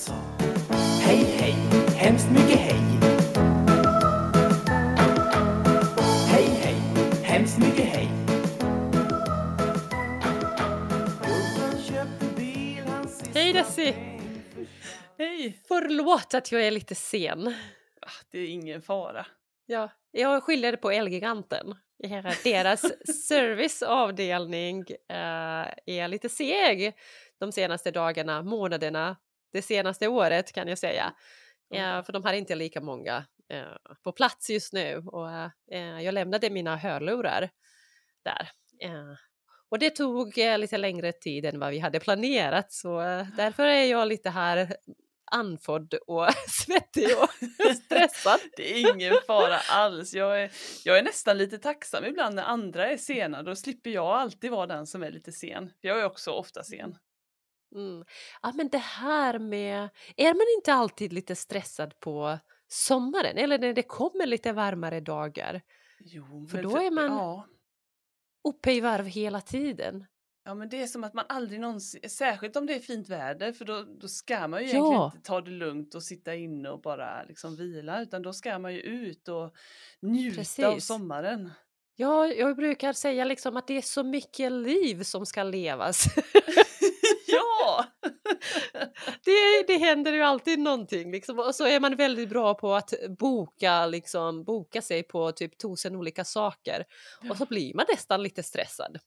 sa Hej, hej, hemskt mycket hej. Hej, hej, hemskt mycket hej. Hej, Desi. Hej! Förlåt att jag är lite sen. Ah, Det är ingen fara. Ja, jag skyller på Elgiganten. Deras serviceavdelning eh, är lite seg de senaste dagarna, månaderna, det senaste året kan jag säga. Eh, för de har inte lika många eh, på plats just nu och eh, jag lämnade mina hörlurar där. Och det tog lite längre tid än vad vi hade planerat så därför är jag lite här andfådd och svettig och stressad. Det är ingen fara alls. Jag är, jag är nästan lite tacksam ibland när andra är sena. Då slipper jag alltid vara den som är lite sen. Jag är också ofta sen. Mm. Ja, men det här med... Är man inte alltid lite stressad på sommaren eller när det kommer lite varmare dagar? Jo, För då är man- Ja. Uppe i varv hela tiden. ja, men det är som att man aldrig någonsin, särskilt om det är fint väder, för då, då ska man ju Ja. egentligen inte ta det lugnt och sitta inne och bara liksom vila, utan då ska man ju ut och njuta av Precis. sommaren. Ja, jag brukar säga liksom att det är så mycket liv som ska levas. det, det händer ju alltid någonting liksom. och så är man väldigt bra på att boka, liksom, boka sig på typ tusen olika saker och så blir man nästan lite stressad.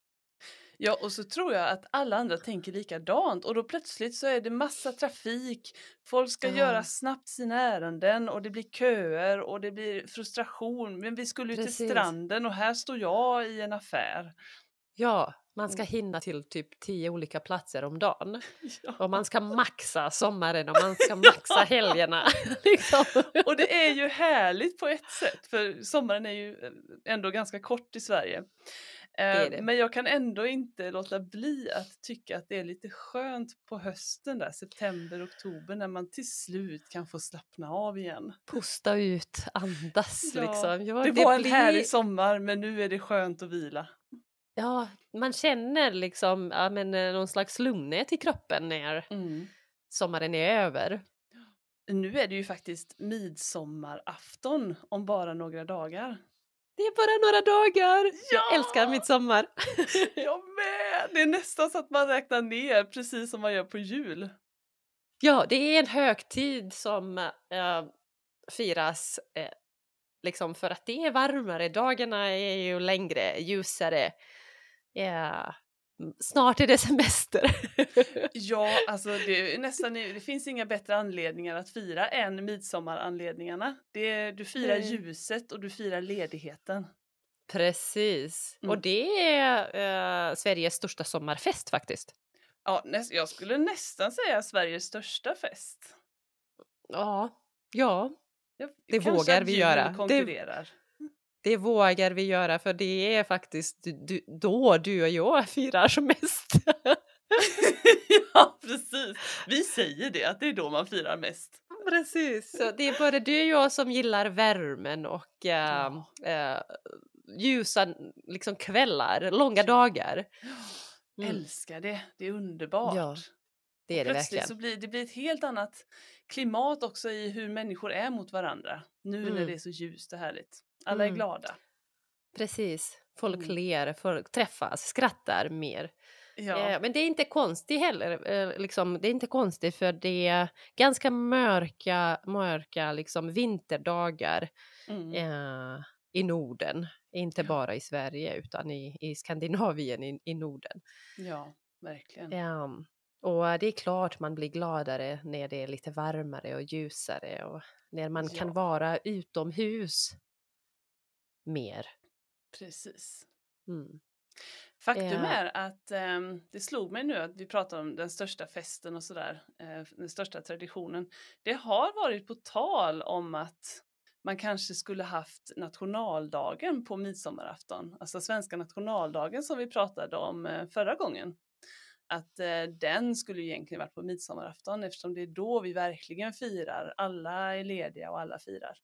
Ja, och så tror jag att alla andra tänker likadant och då plötsligt så är det massa trafik, folk ska Ja. göra snabbt sina ärenden och det blir köer och det blir frustration. Men vi skulle ju till stranden och här står jag i en affär. Ja, man ska hinna till typ tio olika platser om dagen. Ja. Och man ska maxa sommaren och man ska maxa helgerna. liksom. Och det är ju härligt på ett sätt, för sommaren är ju eh, ändå ganska kort i Sverige. är Eh, det. Men jag kan ändå inte låta bli att tycka att det är lite skönt på hösten där, september, oktober, när man till slut kan få slappna av igen. Pusta ut, andas Ja, liksom. Ja, Det var en blir- härlig sommar men nu är det skönt att vila. Ja, man känner liksom ja, men, eh, någon slags lugnhet i kroppen när sommaren är över. Nu är det ju faktiskt midsommarafton om bara några dagar. Det är bara några dagar. Jag Ja! älskar midsommar. Jag med! Det är nästan så att man räknar ner precis som man gör på jul. Ja, det är en högtid som eh, firas eh, liksom för att det är varmare. Dagarna är ju längre, ljusare. Ja, mm, snart är det semester. Ja, alltså det, nästan, det finns inga bättre anledningar att fira än midsommaranledningarna. Det, du firar Nej. ljuset och du firar ledigheten. Precis. Mm. Och det är eh, Sveriges största sommarfest faktiskt. Ja, näst, jag skulle nästan säga Sveriges största fest. Ja, ja, Det vågar vi göra. Det-. Det vågar vi göra för det är faktiskt du, då du och jag firar som mest. ja, precis. Vi säger det, att det är då man firar mest. Precis. Så det är både du och jag som gillar värmen och eh, eh, ljusa liksom, kvällar, långa dagar. Mm. Älskar det, det är underbart. Ja, Det är det Plötsligt verkligen. så blir det blir ett helt annat klimat också i hur människor är mot varandra. Nu när Mm. det är så ljust och härligt. Alla är Mm. glada. Precis. Folk Mm. ler, folk träffas, skrattar mer. Ja. Eh, men det är inte konstigt heller. Eh, liksom, det är inte konstigt för det är ganska mörka, mörka liksom, vinterdagar Mm. eh, i Norden. Inte bara i Sverige utan i, i Skandinavien i, i Norden. ja, verkligen. Ehm, och det är klart man blir gladare när det är lite varmare och ljusare och när man kan Ja. vara utomhus mer. Precis. Mm. Faktum Ja. är att ehm, det slog mig nu att vi pratar om den största festen och sådär, eh, den största traditionen. Det har varit på tal om att man kanske skulle haft nationaldagen på midsommarafton, alltså svenska nationaldagen som vi pratade om eh, förra gången. Att eh, den skulle egentligen varit på midsommarafton eftersom det är då vi verkligen firar, alla är lediga och alla firar.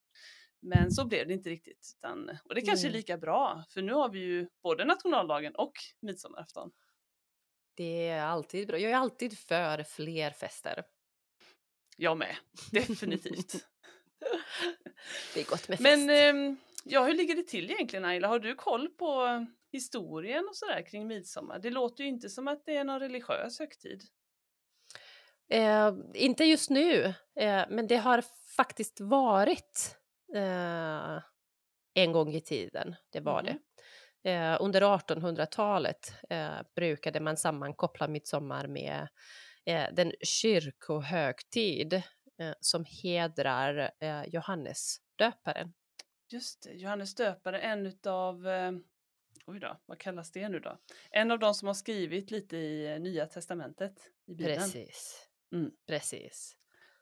Men så blev det inte riktigt. Utan, och det kanske är lika bra, för nu har vi ju både nationaldagen och midsommarafton. Det är alltid bra. Jag är alltid för fler fester. Jag med, definitivt. Det är gott med fest. Men ehm, ja, hur ligger det till egentligen Ayla? Har du koll på historien och sådär kring midsommar? Det låter ju inte som att det är någon religiös högtid. Eh, inte just nu, eh, men det har faktiskt varit eh, en gång i tiden. Det var Mhm. det. Eh, under 1800-talet eh, brukade man sammankoppla midsommar med eh, den kyrkohögtid eh, som hedrar eh, Johannes döparen. Just det, Johannes döpare, en utav, oj då, vad kallas det nu då? En av de som har skrivit lite i Nya Testamentet i Bibeln. Precis. Mm. Precis.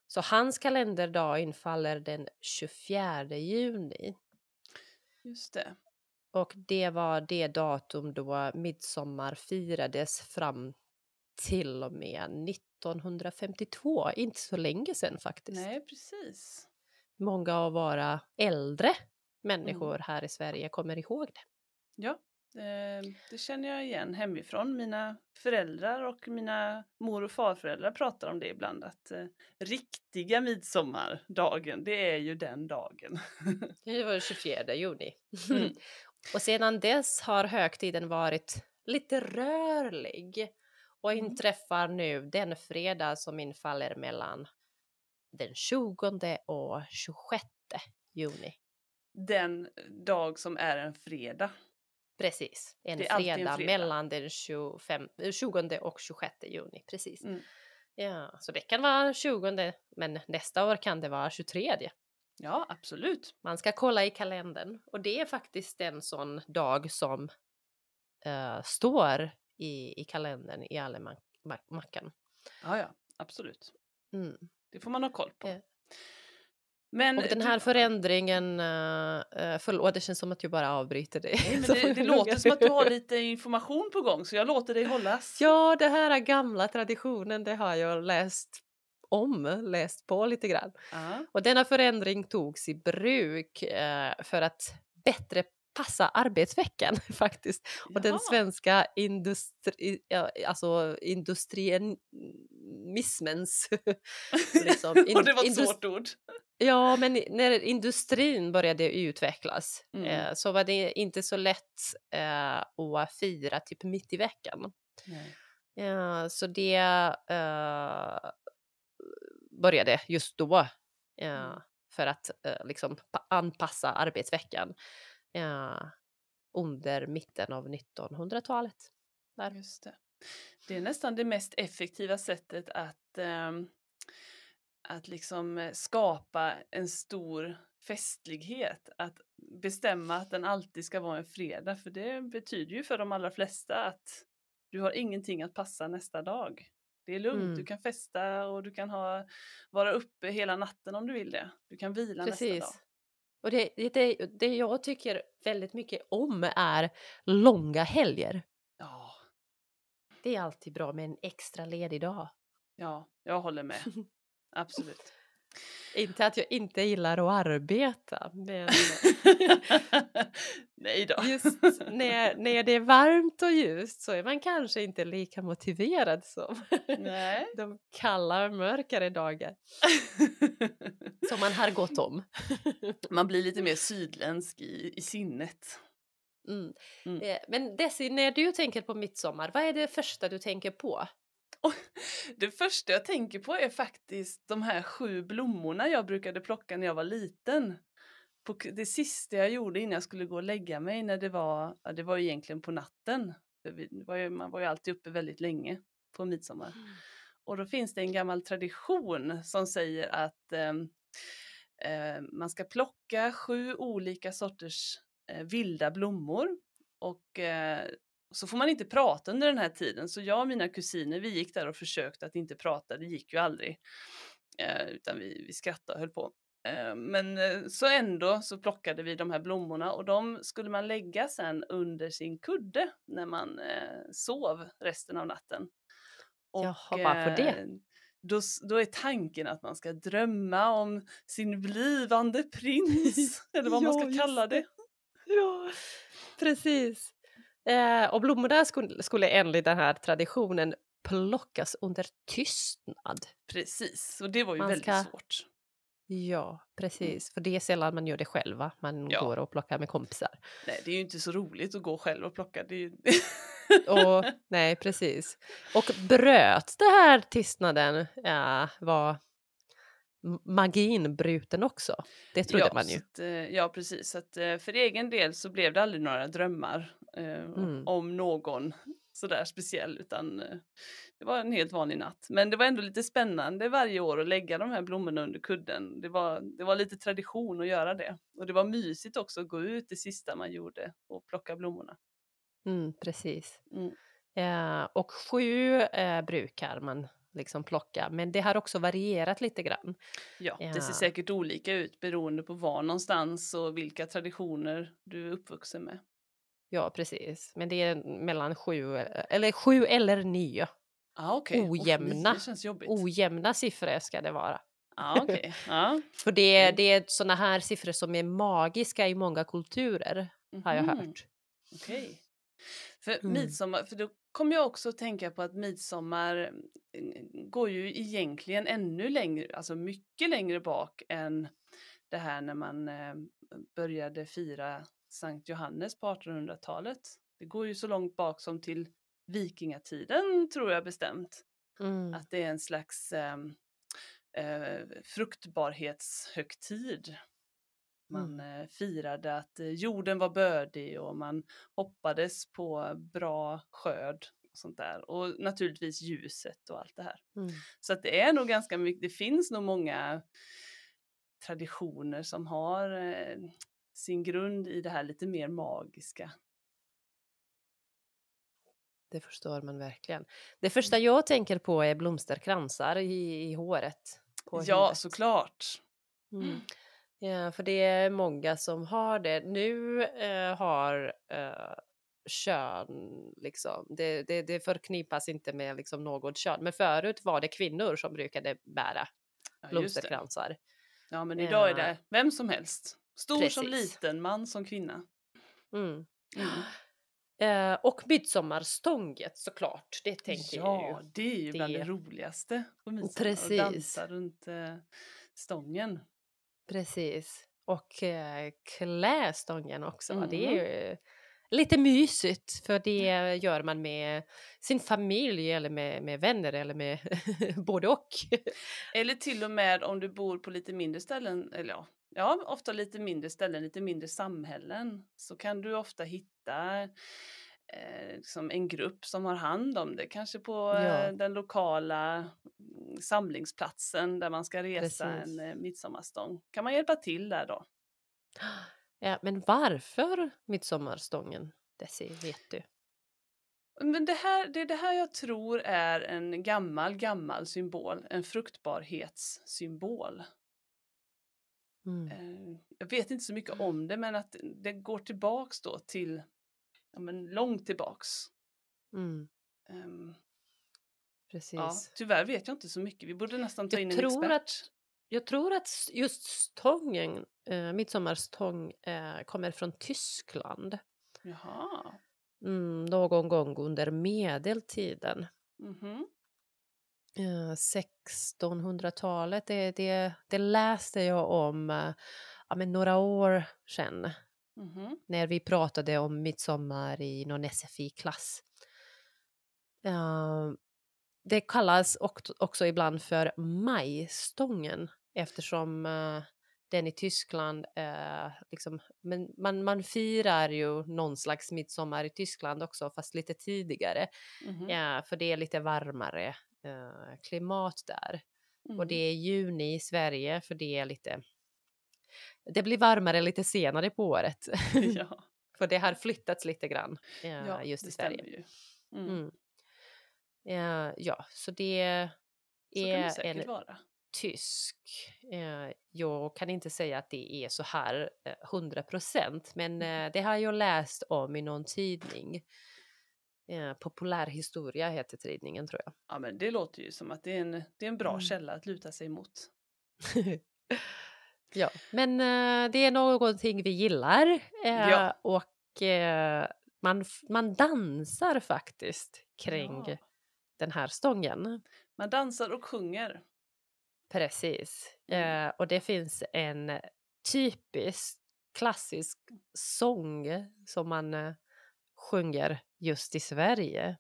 Så hans kalenderdag infaller den 24 juni. Just det. Och det var det datum då midsommar firades fram till och med 1952. Inte så länge sedan faktiskt. Nej, precis. Många av våra äldre människor här i Sverige kommer ihåg det. Ja, det känner jag igen hemifrån. Mina föräldrar och mina mor och farföräldrar pratar om det ibland. Att eh, riktiga midsommardagen, det är ju den dagen. Det var den 24 juni. Mm. och sedan dess har högtiden varit lite rörlig och Mm. inträffar nu den fredag som infaller mellan den 20 och 26 juni. Den dag som är en fredag. Precis, en alltid en fredag, fredag. mellan den 25, eh, 20 och 26 juni. Precis. Mm. Ja, så det kan vara 20 men nästa år kan det vara 23. Ja, absolut. Man ska kolla i kalendern och det är faktiskt en sån dag som eh, står i, i kalendern i almanackan. Ja, ja, absolut. Mm. Det får man ha koll på. Eh. Men Och den du- här förändringen, uh, förlåt det känns som att jag bara avbryter dig. Nej, men det, det låter som att du har lite information på gång så jag låter dig hållas. Ja, det här gamla traditionen, det har jag läst om, läst på lite grann. Ja. Och denna förändring togs i bruk eh, för att bättre passa arbetsveckan faktiskt. Och den svenska industri, alltså industrianismens... liksom, in- och det var ett svårt ord. Ja, men när industrin började utvecklas Mm. eh, så var det inte så lätt eh, att fira typ mitt i veckan. Ja, så det eh, började just då eh, Mm. för att eh, liksom pa- anpassa arbetsveckan eh, under mitten av 1900-talet. Där. Just det. det är nästan det mest effektiva sättet att, ehm, att liksom eh, skapa en stor festlighet. Att bestämma att den alltid ska vara en fredag. För det betyder ju för de allra flesta att du har ingenting att passa nästa dag. Det är lugnt, Mm. du kan festa och du kan ha, vara uppe hela natten om du vill det. Du kan vila nästa dag. Och det, det, det, det jag tycker väldigt mycket om är långa helger. Ja, Det är alltid bra med en extra ledig dag. ja, jag håller med. Absolut. Inte att jag inte gillar att arbeta, men Nej då. just när, när det är varmt och ljust så är man kanske inte lika motiverad som Nej. de kalla, mörkare dagar som man har gått om. Man blir lite mer sydländsk i, i sinnet. Mm. Mm. Eh, Men Desi, när du tänker på midsommar, vad är det första du tänker på? Det första jag tänker på är faktiskt de här sju blommorna jag brukade plocka när jag var liten. På det sista jag gjorde innan jag skulle gå och lägga mig när det var, ja, det var egentligen på natten. Var ju, man var ju alltid uppe väldigt länge på midsommar. Och då finns det en gammal tradition som säger att ehm, eh, man ska plocka sju olika sorters eh, vilda blommor och eh, så får man inte prata under den här tiden. Så jag och mina kusiner vi gick där och försökte att inte prata, det gick ju aldrig. Eh, utan vi, vi skrattade och höll på. Eh, men eh, så ändå så plockade vi de här blommorna och de skulle man lägga sen under sin kudde när man eh, sov resten av natten. Jaha, varför det? Då, då är tanken att man ska drömma om sin blivande prins, eller vad man Ja, ska just kalla det. Ja, precis. Eh, och blommorna skulle, skulle enligt den här traditionen plockas under tystnad. Precis, och det var ju Man väldigt ska- svårt. Ja, precis. För det är sällan man gör det själva. Man Ja. går och plockar med kompisar. Nej, det är ju inte så roligt att gå själv och plocka. Det ju... Och, nej, precis. Och bröt det här tystnaden ja, var m- magin bruten också. Det trodde ja, man ju. Att, eh, ja, precis. Så att, eh, för egen del så blev det aldrig några drömmar eh, Mm. om någon sådär speciell, utan eh, det var en helt vanlig natt. Men det var ändå lite spännande varje år att lägga de här blommorna under kudden. Det var, det var lite tradition att göra det. Och det var mysigt också att gå ut det sista man gjorde och plocka blommorna. Mm, precis. Mm. Eh, och sju brukar man liksom plocka, men det har också varierat lite grann. Ja, det Ja. ser säkert olika ut beroende på var någonstans och vilka traditioner du är uppvuxen med. Ja, precis. Men det är mellan sju, eller sju eller nio. Ah, okay. Ojämna. det jobbigt. Ojämna siffror ska det vara. ah, okej. Ja. För det, Mm. det är såna här siffror som är magiska i många kulturer, har jag Mhm. hört. Okej. För Mm. midsommar, för då kommer jag också att tänka på att midsommar eh, går ju egentligen ännu längre, alltså mycket längre bak än det här när man eh, började fira Sankt Johannes på 1800-talet. Det går ju så långt bak som till vikingatiden tror jag bestämt. Mm. Att det är en slags ehm, eh, fruktbarhetshögtid. Man eh, firade att eh, jorden var bördig och man hoppades på bra skörd och sånt där. Och naturligtvis ljuset och allt det här. Mm. Så att det är nog ganska mycket, det finns nog många traditioner som har eh, sin grund i det här lite mer magiska. Det förstår man verkligen. Det första jag tänker på är blomsterkransar i, i håret. Ja, huvudet. såklart. Mm. Ja, för det är många som har det. Nu eh, har eh, kön, liksom, det, det, det förknippas inte med liksom, något kön. Men förut var det kvinnor som brukade bära Ja, blomsterkransar. Ja, men idag är Ja. det vem som helst. Stor som Precis. liten, man som kvinna. Mm. Mm. Eh, och midsommarstånget såklart, det tänker jag Ja, ju. det är ju bland det Det- roligaste på midsommar. Precis. Att dansa runt eh, stången. Precis. Och eh, klästången också. Det är Mhm. ju lite mysigt för det gör man med sin familj eller med, med vänner eller med både och. Eller till och med om du bor på lite mindre ställen, eller ja, ja, ofta lite mindre ställen, lite mindre samhällen, så kan du ofta hitta liksom en grupp som har hand om det, kanske på Ja. eh, den lokala mm, samlingsplatsen där man ska resa Precis. en eh, midsommarstång. Kan man hjälpa till där då? Ja, men varför midsommarstången, Desi, vet du? Men det, här, det är det här jag tror är en gammal, gammal symbol, en fruktbarhetssymbol. Mm. Eh, Jag vet inte så mycket om det men att det går tillbaks då till, ja men långt tillbaks. Mm. Ehm, Precis. ja, tyvärr vet jag inte så mycket, vi borde nästan ta Jag in en tror expert. att- Jag tror att just stången, eh, midsommarstång, eh, kommer från Tyskland. Jaha. Mm, någon gång under medeltiden. Mhm. Eh, 1600-talet, det, det, det läste jag om eh, ja, men några år sedan Mhm. när vi pratade om midsommar i någon SFI-klass. Eh, det kallas också ibland för majstången eftersom eh, den i Tyskland, eh, liksom, men man, man firar ju någon slags midsommar i Tyskland också fast lite tidigare. Mhm. Ja, för det är lite varmare eh, klimat där. Mhm. Och det är juni i Sverige för det är lite... Det blir varmare lite senare på året. ja, för det har flyttats lite grann eh, ja, just det i Sverige. Mm. Mm. Eh, ja, så det Så det är säkert en vara. tysk. Eh, jag kan inte säga att det är så här eh, 100 procent, men Mm. eh, det har jag läst om i någon tidning. Eh, Populärhistoria heter tidningen tror jag. Ja men det låter ju som att det är en, det är en bra Mm. källa att luta sig mot. ja, men eh, det är någonting vi gillar eh, Ja. och eh, man, man dansar faktiskt kring Ja. den här stången. Man dansar och sjunger. Precis. Mm. Eh, och det finns en typisk klassisk sång som man eh, sjunger just i Sverige.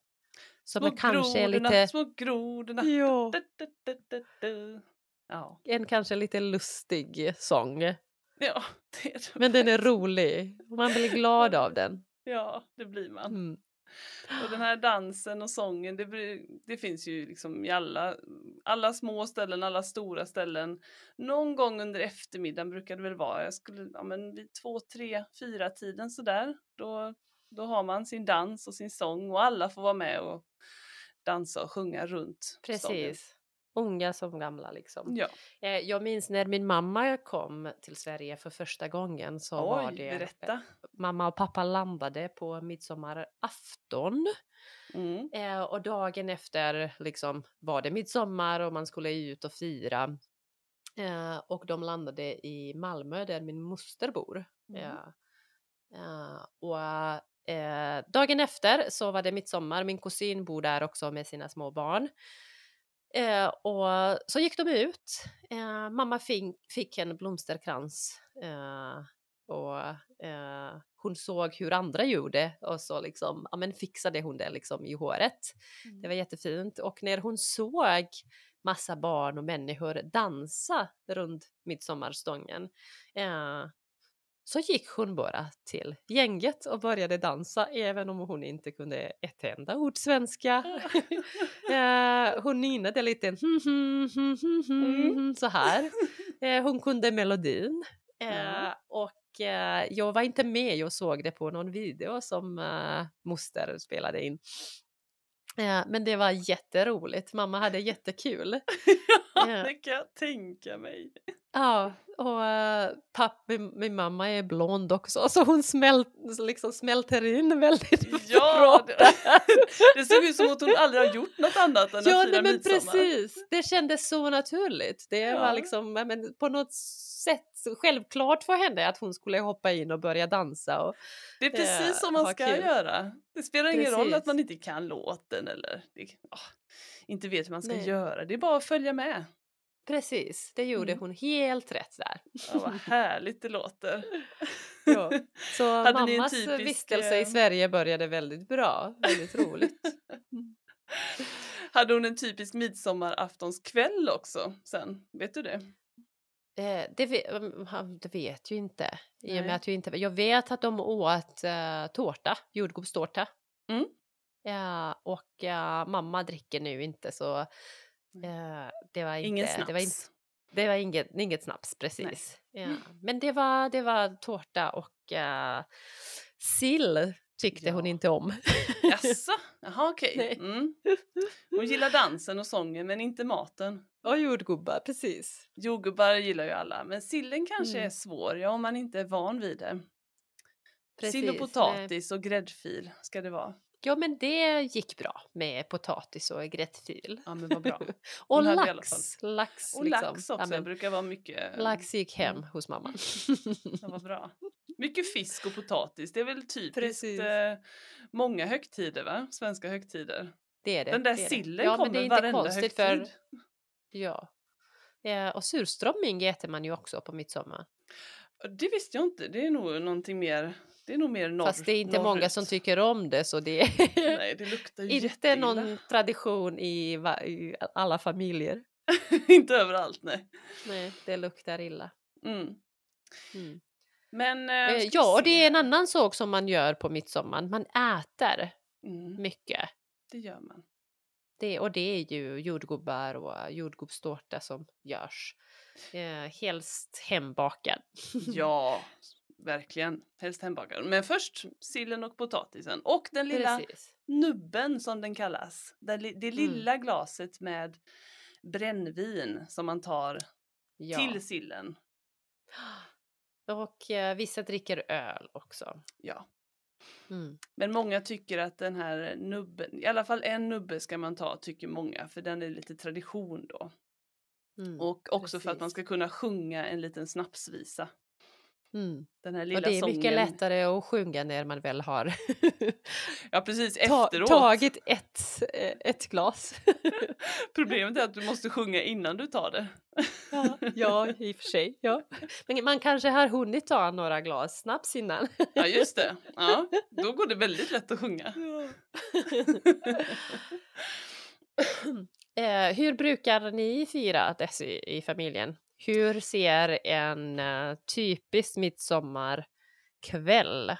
Som Små är kanske är grodorna, lite... små grodorna. Ja, du. Ja. en kanske lite lustig sång. ja, det är det Men den är rolig och man blir glad av den. Ja, det blir man. Mm. Och den här dansen och sången, det, blir- det finns ju liksom i alla, alla små ställen, alla stora ställen. Någon gång under eftermiddagen brukar det väl vara, jag skulle, ja men vid två, tre, fyra tiden sådär, då, då har man sin dans och sin sång och alla får vara med och dansa och sjunga runt. Precis. Unga som gamla liksom. Ja, Eh, Jag minns när min mamma kom till Sverige för första gången så var oj, det berätta. mamma och pappa landade på midsommarafton Mm. eh, och dagen efter liksom var det midsommar och man skulle ut och fira. Eh, och de landade i Malmö där min moster bor. Mm. Ja. Och dagen efter så var det midsommar, min kusin bor där också med sina små barn. Eh, och så gick de ut. Eh, mamma fick, fick en blomsterkrans eh, och eh, hon såg hur andra gjorde och så liksom, ja men fixade hon det liksom i håret. Det var jättefint och när hon såg massa barn och människor dansa runt midsommarstången eh, så gick hon bara till gänget och började dansa även om hon inte kunde ett enda ord svenska. eh, hon nynade lite hmm, hmm, hmm, hmm, så här. Eh, hon kunde melodin. Eh, och jag var inte med och såg det på någon video som moster spelade in. Men det var jätteroligt. Mamma hade jättekul. Ja. det kan jag tänka mig. Ja, och uh, papp, min, min mamma är blond också så hon smält, liksom smälter in väldigt Ja, bra. det, det såg ut som att hon aldrig har gjort något annat än Ja, att fira men midsommar. precis. Det kändes så naturligt. Det Ja. var liksom men på något sätt självklart för henne att hon skulle hoppa in och börja dansa. Och, Det är precis Eh, som man ska kul. göra. Det spelar ingen roll att Precis. man inte kan låten eller det, ah, inte vet hur man ska Nej. göra. Det är bara att följa med. Precis, det gjorde Mm. hon helt rätt där. Ja, vad härligt det låter. Ja. Så Hade mammas typisk, vistelse i eh, Sverige började väldigt bra, väldigt roligt. Hade hon en typisk midsommaraftonskväll också sen? Vet du det? Eh, det, vet, det vet ju inte. I med att jag, inte, jag vet att de åt uh, tårta, jordgubbstårta. Mm. Ja, och eh, mamma dricker nu inte så eh, det var inte... Ingen snaps. Det var, inte, det var inget, inget snaps, precis. Ja. Men det var, det var tårta och uh, sill tyckte hon Ja. inte om. Jaså? Jaha okej. Nej. Mm. Hon gillar dansen och sången men inte maten. och jordgubbar, precis. Jordgubbar gillar ju alla men sillen kanske Mm. är svår, ja om man inte är van vid det. Sill och Precis, potatis och gräddfil ska det vara. Ja, men det gick bra med potatis och gräddfil. Ja men vad bra. Och lax. Lax, Och liksom. lax också, Ja, men brukar vara mycket. lax gick hem hos mamma. Ja, vad bra. Mycket fisk och potatis, det är väl typiskt eh, många högtider va? Svenska högtider. Det är det. Den där det sillen ja, men kommer det är inte konstigt högtid. för... Ja. Eh, och surströmming äter man ju också på midsommar. Det visste jag inte, det är nog någonting mer, det är nog mer norr, Fast det är inte många norrut. som tycker om det så det är Nej, det inte någon tradition i, va- i alla familjer. inte överallt, nej. Nej, det luktar illa. Mm. Mm. Men... Eh, Eh, ja, det är en annan sak som man gör på midsommar. Man äter Mm, mycket. det gör man. Det, och det är ju jordgubbar och jordgubbstårta som görs. Eh, helst hembakad. Ja, verkligen. Helst hembakad. Men först sillen och potatisen. Och den lilla Precis. nubben som den kallas. Det, det Mm. lilla glaset med brännvin som man tar Ja. till sillen. Och eh, vissa dricker öl också. Ja. Mm. Men många tycker att den här nubben, i alla fall en nubbe ska man ta tycker många för den är lite tradition då. Mm. Och också för att man precis. ska kunna sjunga en liten snapsvisa. Mm. Den här lilla Och det är mycket sången. lättare att sjunga när man väl har Ja precis, ta, efteråt. tagit ett, eh, ett glas. Problemet är att du måste sjunga innan du tar det. ja, ja, i och för sig. Ja. Men man kanske har hunnit ta några glas snaps innan. Ja just det, ja, då går det väldigt lätt att sjunga. Eh, hur brukar ni fira dess i, i familjen? Hur ser en uh, typisk midsommarkväll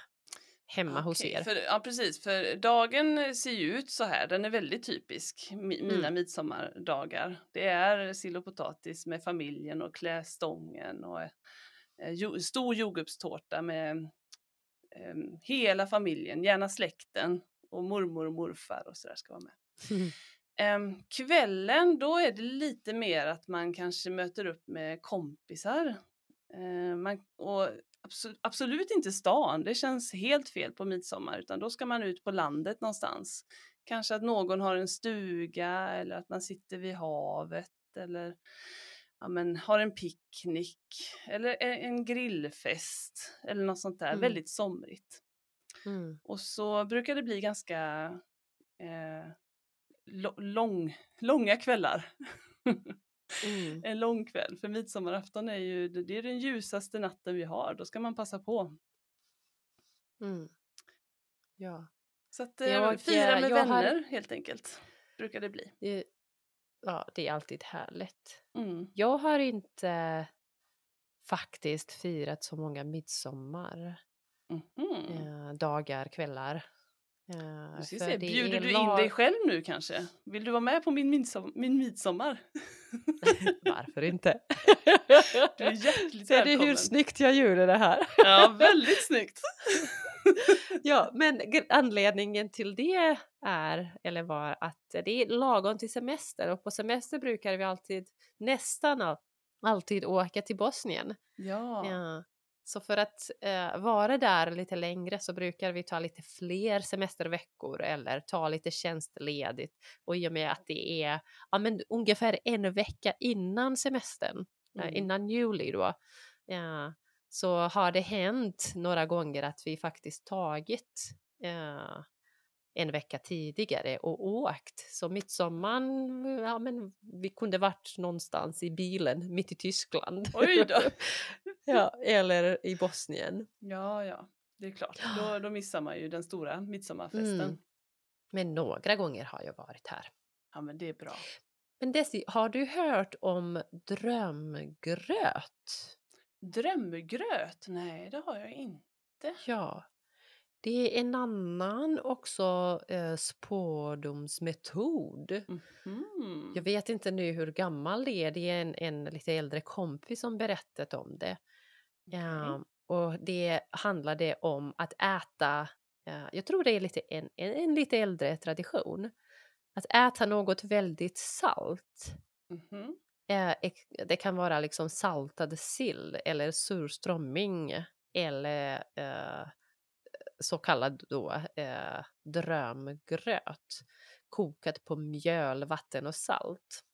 hemma hos Okej, er? För, ja precis, för dagen ser ju ut så här, den är väldigt typisk, mi, mina Mm. midsommardagar. Det är sill och potatis med familjen och klä stången och eh, stor jordgubbstårta med eh, hela familjen, gärna släkten och mormor och morfar och sådär ska vara med. Em, kvällen, då är det lite mer att man kanske möter upp med kompisar. Eh, man, och absolut, absolut inte stan, det känns helt fel på midsommar, utan då ska man ut på landet någonstans. Kanske att någon har en stuga eller att man sitter vid havet eller ja, men, har en picknick eller en, en grillfest eller något sånt där, Mm. väldigt somrigt. Mm. Och så brukar det bli ganska eh, lång, långa kvällar. Mm. en lång kväll, för midsommarafton är ju det är den ljusaste natten vi har, då ska man passa på. Mm. Ja. Så att eh, Jag, fira eh, med vänner helt enkelt, brukar det bli. Det, ja, det är alltid härligt. Mm. Jag har inte faktiskt firat så många midsommar Mhm. eh, dagar, kvällar. För se, bjuder du in lag- dig själv nu kanske? Vill du vara med på min, midsom- min midsommar? Varför inte? Du är hjärtligt Ser du hur snyggt jag gjorde det här? Ja, väldigt snyggt. ja, men anledningen till det är, eller var, att det är lagom till semester och på semester brukar vi alltid, nästan all, alltid åka till Bosnien. Ja. Ja. Så för att eh, vara där lite längre så brukar vi ta lite fler semesterveckor eller ta lite tjänstledigt. Och i och med att det är ja, men ungefär en vecka innan semestern, eh, Mm. innan juli då, ja, så har det hänt några gånger att vi faktiskt tagit eh, en vecka tidigare och åkt. Så midsommaren, ja men vi kunde varit någonstans i bilen mitt i Tyskland. Oj då. ja, eller i Bosnien. Ja, ja, det är klart. Då, då missar man ju den stora midsommarfesten. Mm. Men några gånger har jag varit här. Ja, men det är bra. Men Desi, har du hört om drömgröt? Drömgröt? Nej, det har jag inte. Ja, det är en annan också eh, spårdomsmetod. Mhm. Jag vet inte nu hur gammal det är, det är en, en lite äldre kompis som berättat om det. Ja, och det handlade om att äta, ja, jag tror det är lite en, en, en lite äldre tradition, att äta något väldigt salt. Mhm. Eh, Det kan vara liksom saltad sill eller surströmming eller eh, så kallad då eh, drömgröt kokat på mjöl, vatten och salt.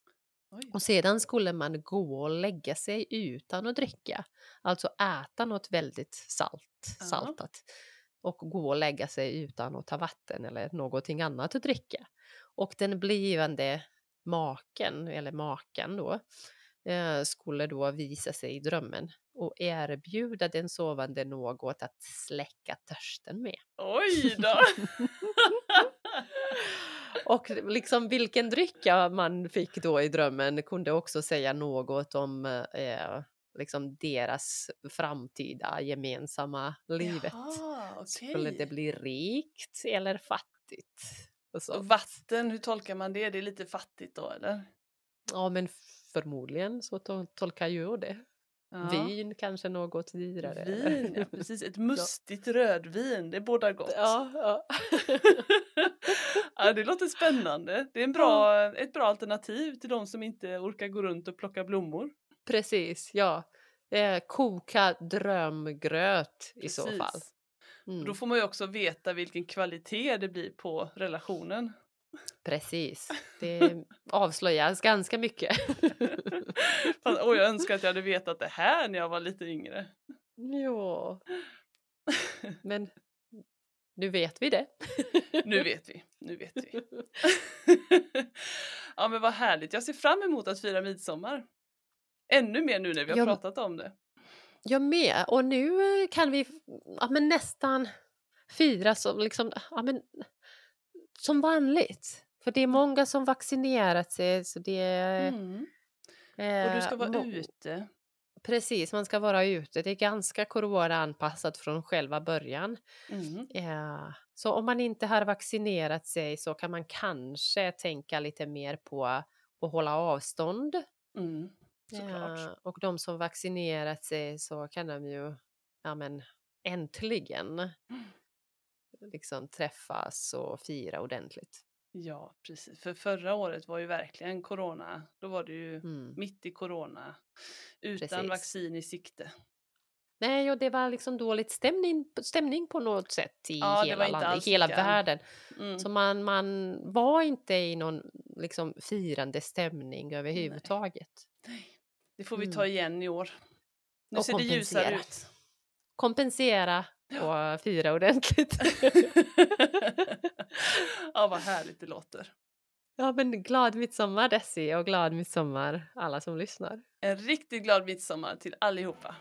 Oj. Och sedan skulle man gå och lägga sig utan att dricka. Alltså äta något väldigt salt, Ja. saltat. Och gå och lägga sig utan att ta vatten eller någonting annat att dricka. Och den blivande maken, eller maken då, skulle då visa sig i drömmen och erbjuda den sovande något att släcka törsten med. Oj då! Och liksom vilken dryck man fick då i drömmen kunde också säga något om eh, liksom deras framtida gemensamma livet. Jaha, okej. Skulle det bli rikt eller fattigt? Och så. Och vatten, hur tolkar man det? Det är lite fattigt då eller? Ja, men förmodligen så tol- tolkar jag det. Ja. Vin kanske något dyrare. Vin, ja precis. Ett mustigt rödvin, det bådar gott. Ja, ja. ja, det låter spännande. Det är en bra, ett bra alternativ till de som inte orkar gå runt och plocka blommor. precis. Ja. Eh, koka drömgröt i så Precis. fall. Mm. Då får man ju också veta vilken kvalitet det blir på relationen. Precis. Det avslöjas ganska mycket. Fast, oj, jag önskar att jag hade vetat det här när jag var lite yngre. Ja. Men nu vet vi det. Nu vet vi, nu vet vi. ja men vad härligt, jag ser fram emot att fira midsommar. Ännu mer nu när vi har Jag- pratat om det. Jag med. Och nu eh, kan vi ja, men nästan fira som, liksom, ja, men, som vanligt. För det är många som vaccinerat sig. Så det är, Mm. eh, Och du ska vara må- ute. Precis, man ska vara ute. Det är ganska corona-anpassat från själva början. Mm. Eh, så om man inte har vaccinerat sig så kan man kanske tänka lite mer på att hålla avstånd. Mm. Ja, och de som vaccinerat sig så kan de ju, ja men äntligen liksom träffas och fira ordentligt. Ja, precis. För förra året var ju verkligen corona. Då var det ju Mm. mitt i corona. Utan Precis. vaccin i sikte. Nej, och det var liksom dåligt stämning, stämning på något sätt i Ja, hela landet, hela världen. Mm. Så man, man var inte i någon liksom firande stämning överhuvudtaget. Det får vi Mm. ta igen i år. Nu Och ser det ljusare ut. Kompensera och fira ordentligt. ja, vad härligt det låter. ja, men glad midsommar Desi och glad midsommar alla som lyssnar. En riktigt glad midsommar till allihopa.